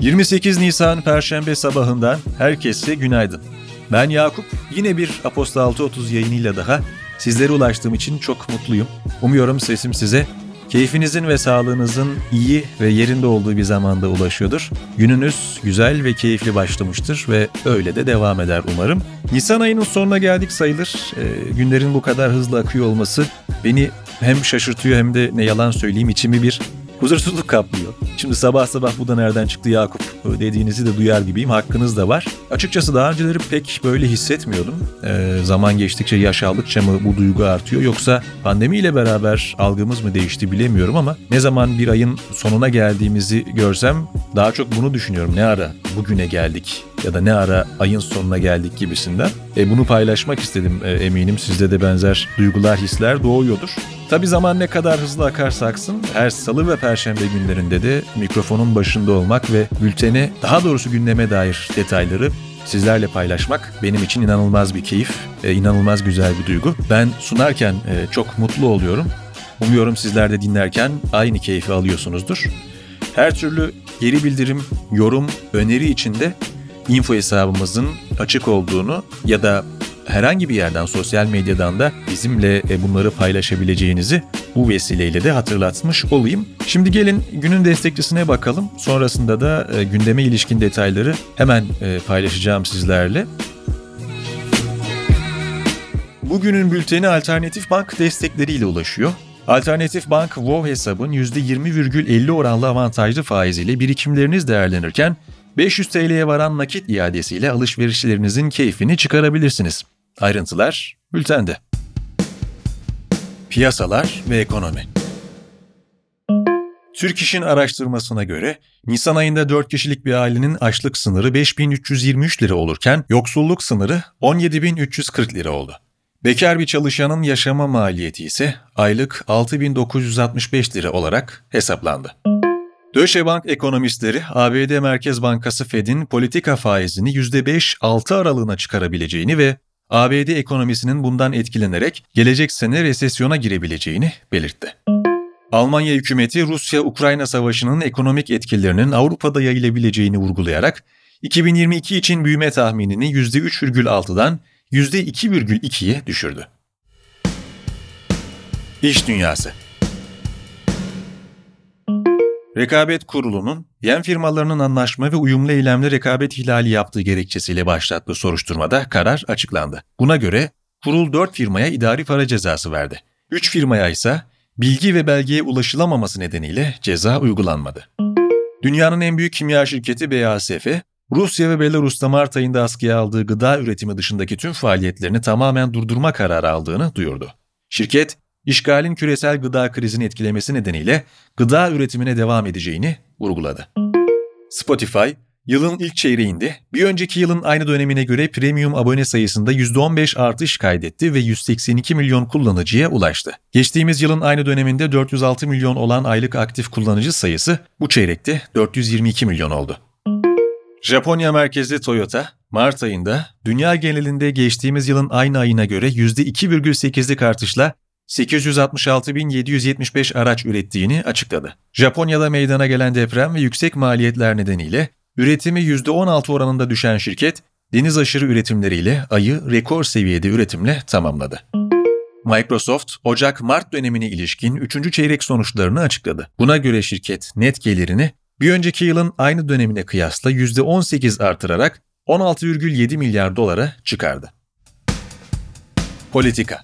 ...28 Nisan Perşembe sabahından herkese günaydın. Ben Yakup, yine bir Aposta 6.30 yayınıyla daha sizlere ulaştığım için çok mutluyum. Umuyorum sesim size keyfinizin ve sağlığınızın iyi ve yerinde olduğu bir zamanda ulaşıyordur. Gününüz güzel ve keyifli başlamıştır ve öyle de devam eder umarım. Nisan ayının sonuna geldik sayılır. E, günlerin bu kadar hızlı akıyor olması beni hem şaşırtıyor hem de ne yalan söyleyeyim içimi bir huzursuzluk kaplıyor. Şimdi sabah sabah bu da nereden çıktı Yakup dediğinizi de duyar gibiyim. Hakkınız da var. Açıkçası daha önceleri pek böyle hissetmiyordum. Ee, zaman geçtikçe yaş aldıkça mı bu duygu artıyor yoksa pandemiyle beraber algımız mı değişti bilemiyorum ama ne zaman bir ayın sonuna geldiğimizi görsem daha çok bunu düşünüyorum. Ne ara bugüne geldik ya da ne ara ayın sonuna geldik gibisinden. E, bunu paylaşmak istedim e, eminim sizde de benzer duygular, hisler doğuyordur. Tabi zaman ne kadar hızlı akarsa aksın her salı ve perşembe günlerinde de mikrofonun başında olmak ve bültene daha doğrusu gündeme dair detayları sizlerle paylaşmak benim için inanılmaz bir keyif, inanılmaz güzel bir duygu. Ben sunarken e, çok mutlu oluyorum. Umuyorum sizler de dinlerken aynı keyfi alıyorsunuzdur. Her türlü geri bildirim, yorum, öneri içinde info hesabımızın açık olduğunu ya da herhangi bir yerden sosyal medyadan da bizimle e, bunları paylaşabileceğinizi bu vesileyle de hatırlatmış olayım. Şimdi gelin günün destekçisine bakalım. Sonrasında da e, gündeme ilişkin detayları hemen e, paylaşacağım sizlerle. Bugünün bülteni Alternatif Bank destekleriyle ulaşıyor. Alternatif Bank WoW hesabın %20,50 oranlı avantajlı faiziyle birikimleriniz değerlenirken 500 TL'ye varan nakit iadesiyle alışverişlerinizin keyfini çıkarabilirsiniz. Ayrıntılar bültende. Piyasalar ve ekonomi Türk İş'in araştırmasına göre Nisan ayında 4 kişilik bir ailenin açlık sınırı 5323 lira olurken yoksulluk sınırı 17340 lira oldu. Bekar bir çalışanın yaşama maliyeti ise aylık 6965 lira olarak hesaplandı. Deutsche Bank ekonomistleri ABD Merkez Bankası Fed'in politika faizini %5-6 aralığına çıkarabileceğini ve ABD ekonomisinin bundan etkilenerek gelecek sene resesyona girebileceğini belirtti. Almanya hükümeti Rusya-Ukrayna savaşının ekonomik etkilerinin Avrupa'da yayılabileceğini vurgulayarak 2022 için büyüme tahminini %3,6'dan %2,2'ye düşürdü. İş Dünyası Rekabet Kurulu'nun yem firmalarının anlaşma ve uyumlu eylemle rekabet ihlali yaptığı gerekçesiyle başlattığı soruşturmada karar açıklandı. Buna göre kurul 4 firmaya idari para cezası verdi. 3 firmaya ise bilgi ve belgeye ulaşılamaması nedeniyle ceza uygulanmadı. Dünyanın en büyük kimya şirketi BASF, Rusya ve Belarus'ta Mart ayında askıya aldığı gıda üretimi dışındaki tüm faaliyetlerini tamamen durdurma kararı aldığını duyurdu. Şirket, işgalin küresel gıda krizini etkilemesi nedeniyle gıda üretimine devam edeceğini vurguladı. Spotify, yılın ilk çeyreğinde bir önceki yılın aynı dönemine göre premium abone sayısında %15 artış kaydetti ve 182 milyon kullanıcıya ulaştı. Geçtiğimiz yılın aynı döneminde 406 milyon olan aylık aktif kullanıcı sayısı bu çeyrekte 422 milyon oldu. Japonya merkezli Toyota, Mart ayında dünya genelinde geçtiğimiz yılın aynı ayına göre %2,8'lik artışla 866.775 araç ürettiğini açıkladı. Japonya'da meydana gelen deprem ve yüksek maliyetler nedeniyle üretimi %16 oranında düşen şirket, deniz aşırı üretimleriyle ayı rekor seviyede üretimle tamamladı. Microsoft, Ocak-Mart dönemine ilişkin 3. çeyrek sonuçlarını açıkladı. Buna göre şirket net gelirini bir önceki yılın aynı dönemine kıyasla %18 artırarak 16,7 milyar dolara çıkardı. Politika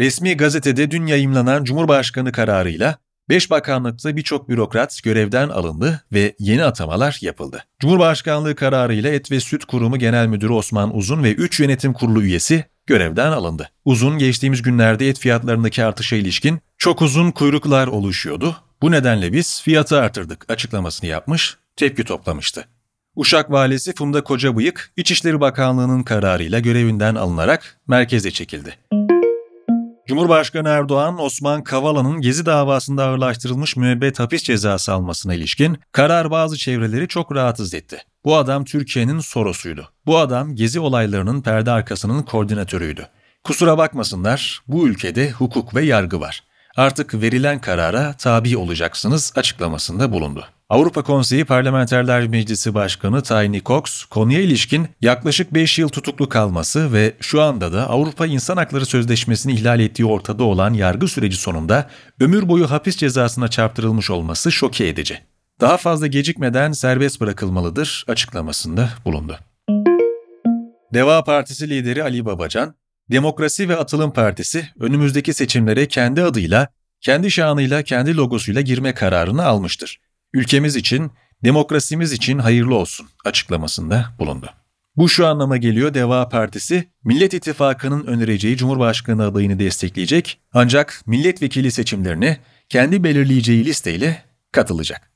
Resmi gazetede dün yayımlanan Cumhurbaşkanı kararıyla 5 bakanlıkta birçok bürokrat görevden alındı ve yeni atamalar yapıldı. Cumhurbaşkanlığı kararıyla Et ve Süt Kurumu Genel Müdürü Osman Uzun ve 3 yönetim kurulu üyesi görevden alındı. Uzun geçtiğimiz günlerde et fiyatlarındaki artışa ilişkin çok uzun kuyruklar oluşuyordu. Bu nedenle biz fiyatı artırdık açıklamasını yapmış, tepki toplamıştı. Uşak valisi Funda Kocabıyık, İçişleri Bakanlığı'nın kararıyla görevinden alınarak merkeze çekildi. Cumhurbaşkanı Erdoğan, Osman Kavala'nın Gezi davasında ağırlaştırılmış müebbet hapis cezası almasına ilişkin karar bazı çevreleri çok rahatsız etti. Bu adam Türkiye'nin sorosuydu. Bu adam Gezi olaylarının perde arkasının koordinatörüydü. Kusura bakmasınlar, bu ülkede hukuk ve yargı var. artık verilen karara tabi olacaksınız açıklamasında bulundu. Avrupa Konseyi Parlamenterler Meclisi Başkanı Tiny Cox, konuya ilişkin yaklaşık 5 yıl tutuklu kalması ve şu anda da Avrupa İnsan Hakları Sözleşmesi'ni ihlal ettiği ortada olan yargı süreci sonunda ömür boyu hapis cezasına çarptırılmış olması şoke edici. Daha fazla gecikmeden serbest bırakılmalıdır açıklamasında bulundu. Deva Partisi lideri Ali Babacan, Demokrasi ve Atılım Partisi önümüzdeki seçimlere kendi adıyla, kendi şanıyla, kendi logosuyla girme kararını almıştır. Ülkemiz için, demokrasimiz için hayırlı olsun açıklamasında bulundu. Bu şu anlama geliyor Deva Partisi, Millet İttifakı'nın önereceği Cumhurbaşkanı adayını destekleyecek ancak milletvekili seçimlerine kendi belirleyeceği listeyle katılacak.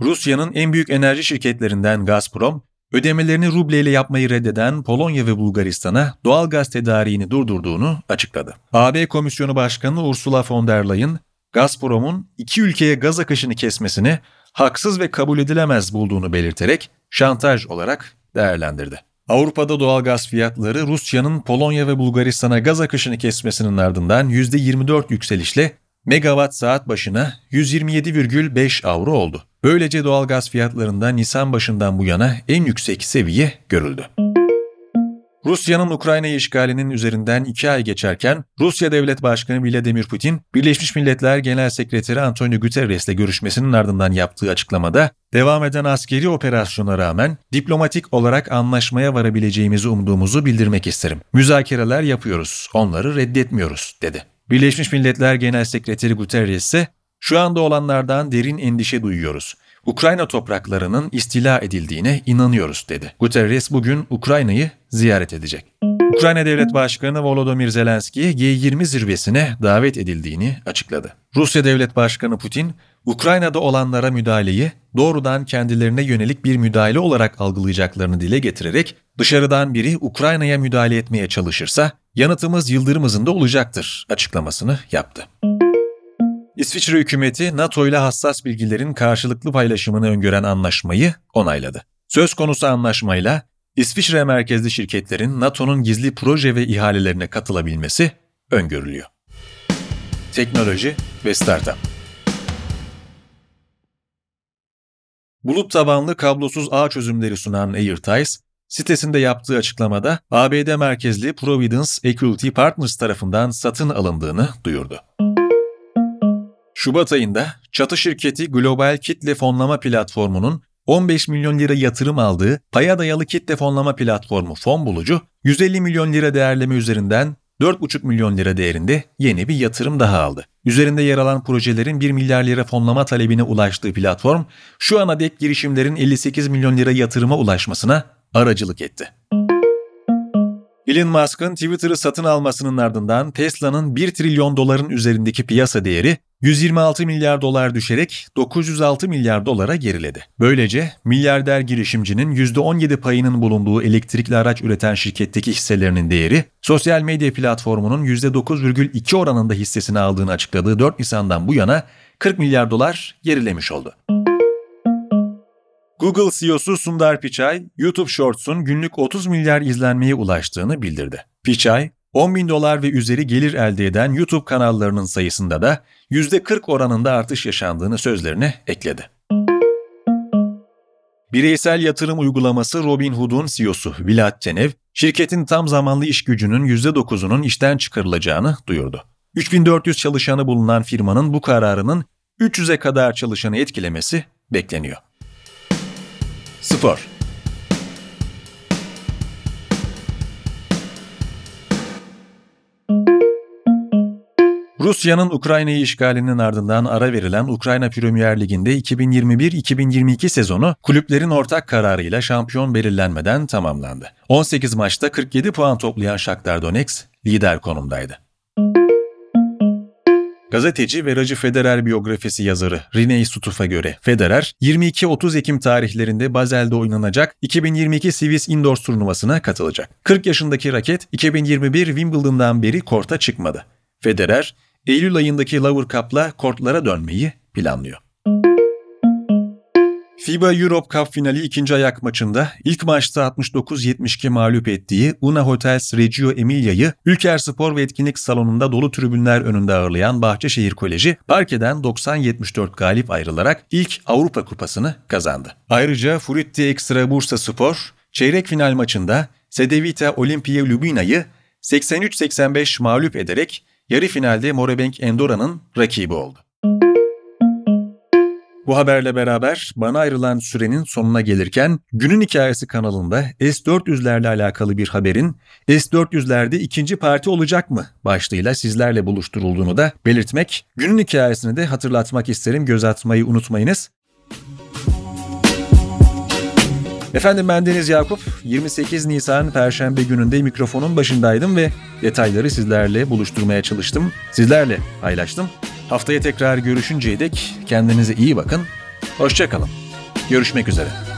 Rusya'nın en büyük enerji şirketlerinden Gazprom, ödemelerini rubleyle yapmayı reddeden Polonya ve Bulgaristan'a doğal gaz tedariğini durdurduğunu açıkladı. AB Komisyonu Başkanı Ursula von der Leyen, Gazprom'un iki ülkeye gaz akışını kesmesini haksız ve kabul edilemez bulduğunu belirterek şantaj olarak değerlendirdi. Avrupa'da doğal gaz fiyatları Rusya'nın Polonya ve Bulgaristan'a gaz akışını kesmesinin ardından %24 yükselişle megawatt saat başına 127,5 avro oldu. Böylece doğal gaz fiyatlarında Nisan başından bu yana en yüksek seviye görüldü. Rusya'nın Ukrayna işgalinin üzerinden iki ay geçerken Rusya Devlet Başkanı Vladimir Putin, Birleşmiş Milletler Genel Sekreteri Antonio Guterres'le görüşmesinin ardından yaptığı açıklamada, devam eden askeri operasyona rağmen diplomatik olarak anlaşmaya varabileceğimizi umduğumuzu bildirmek isterim. Müzakereler yapıyoruz, onları reddetmiyoruz, dedi. Birleşmiş Milletler Genel Sekreteri Guterres ise, şu anda olanlardan derin endişe duyuyoruz. Ukrayna topraklarının istila edildiğine inanıyoruz dedi. Guterres bugün Ukrayna'yı ziyaret edecek. Ukrayna Devlet Başkanı Volodymyr Zelenski G20 zirvesine davet edildiğini açıkladı. Rusya Devlet Başkanı Putin, Ukrayna'da olanlara müdahaleyi doğrudan kendilerine yönelik bir müdahale olarak algılayacaklarını dile getirerek dışarıdan biri Ukrayna'ya müdahale etmeye çalışırsa yanıtımız yıldırım hızında olacaktır açıklamasını yaptı. İsviçre hükümeti NATO ile hassas bilgilerin karşılıklı paylaşımını öngören anlaşmayı onayladı. Söz konusu anlaşmayla İsviçre merkezli şirketlerin NATO'nun gizli proje ve ihalelerine katılabilmesi öngörülüyor. Teknoloji ve Startup Bulut tabanlı kablosuz ağ çözümleri sunan AirTies, sitesinde yaptığı açıklamada ABD merkezli Providence Equity Partners tarafından satın alındığını duyurdu. Şubat ayında çatı şirketi Global Kitle Fonlama Platformu'nun 15 milyon lira yatırım aldığı paya dayalı kitle fonlama platformu Fon Bulucu, 150 milyon lira değerleme üzerinden 4,5 milyon lira değerinde yeni bir yatırım daha aldı. Üzerinde yer alan projelerin 1 milyar lira fonlama talebine ulaştığı platform, şu ana dek girişimlerin 58 milyon lira yatırıma ulaşmasına aracılık etti. Elon Musk'ın Twitter'ı satın almasının ardından Tesla'nın 1 trilyon doların üzerindeki piyasa değeri 126 milyar dolar düşerek 906 milyar dolara geriledi. Böylece milyarder girişimcinin %17 payının bulunduğu elektrikli araç üreten şirketteki hisselerinin değeri, sosyal medya platformunun %9,2 oranında hissesini aldığını açıkladığı 4 Nisan'dan bu yana 40 milyar dolar gerilemiş oldu. Google CEO'su Sundar Pichai, YouTube Shorts'un günlük 30 milyar izlenmeye ulaştığını bildirdi. Pichai, 10 bin dolar ve üzeri gelir elde eden YouTube kanallarının sayısında da %40 oranında artış yaşandığını sözlerine ekledi. Bireysel yatırım uygulaması Robinhood'un CEO'su Vlad Tenev, şirketin tam zamanlı iş gücünün %9'unun işten çıkarılacağını duyurdu. 3400 çalışanı bulunan firmanın bu kararının 300'e kadar çalışanı etkilemesi bekleniyor. Spor Rusya'nın Ukrayna'yı işgalinin ardından ara verilen Ukrayna Premier Ligi'nde 2021-2022 sezonu kulüplerin ortak kararıyla şampiyon belirlenmeden tamamlandı. 18 maçta 47 puan toplayan Shakhtar Donetsk lider konumdaydı. Gazeteci ve Roger Federer biyografisi yazarı Rene Sutuf'a göre Federer 22-30 Ekim tarihlerinde Basel'de oynanacak 2022 Swiss Indoors turnuvasına katılacak. 40 yaşındaki raket 2021 Wimbledon'dan beri korta çıkmadı. Federer, Eylül ayındaki Lower Cup'la kortlara dönmeyi planlıyor. FIBA Europe Cup finali ikinci ayak maçında ilk maçta 69-72 mağlup ettiği Una Hotels Reggio Emilia'yı Ülker Spor ve Etkinlik Salonu'nda dolu tribünler önünde ağırlayan Bahçeşehir Koleji parkeden 90-74 galip ayrılarak ilk Avrupa Kupası'nı kazandı. Ayrıca Furitti Ekstra Bursa Spor çeyrek final maçında Sedevita Olimpia Ljubljana'yı 83-85 mağlup ederek yarı finalde Morebank Endora'nın rakibi oldu. Bu haberle beraber bana ayrılan sürenin sonuna gelirken Günün Hikayesi kanalında S-400'lerle alakalı bir haberin S-400'lerde ikinci parti olacak mı başlığıyla sizlerle buluşturulduğunu da belirtmek, günün hikayesini de hatırlatmak isterim göz atmayı unutmayınız. Efendim ben Deniz Yakup. 28 Nisan Perşembe gününde mikrofonun başındaydım ve detayları sizlerle buluşturmaya çalıştım. Sizlerle paylaştım. Haftaya tekrar görüşünceye dek kendinize iyi bakın. Hoşçakalın. Görüşmek üzere.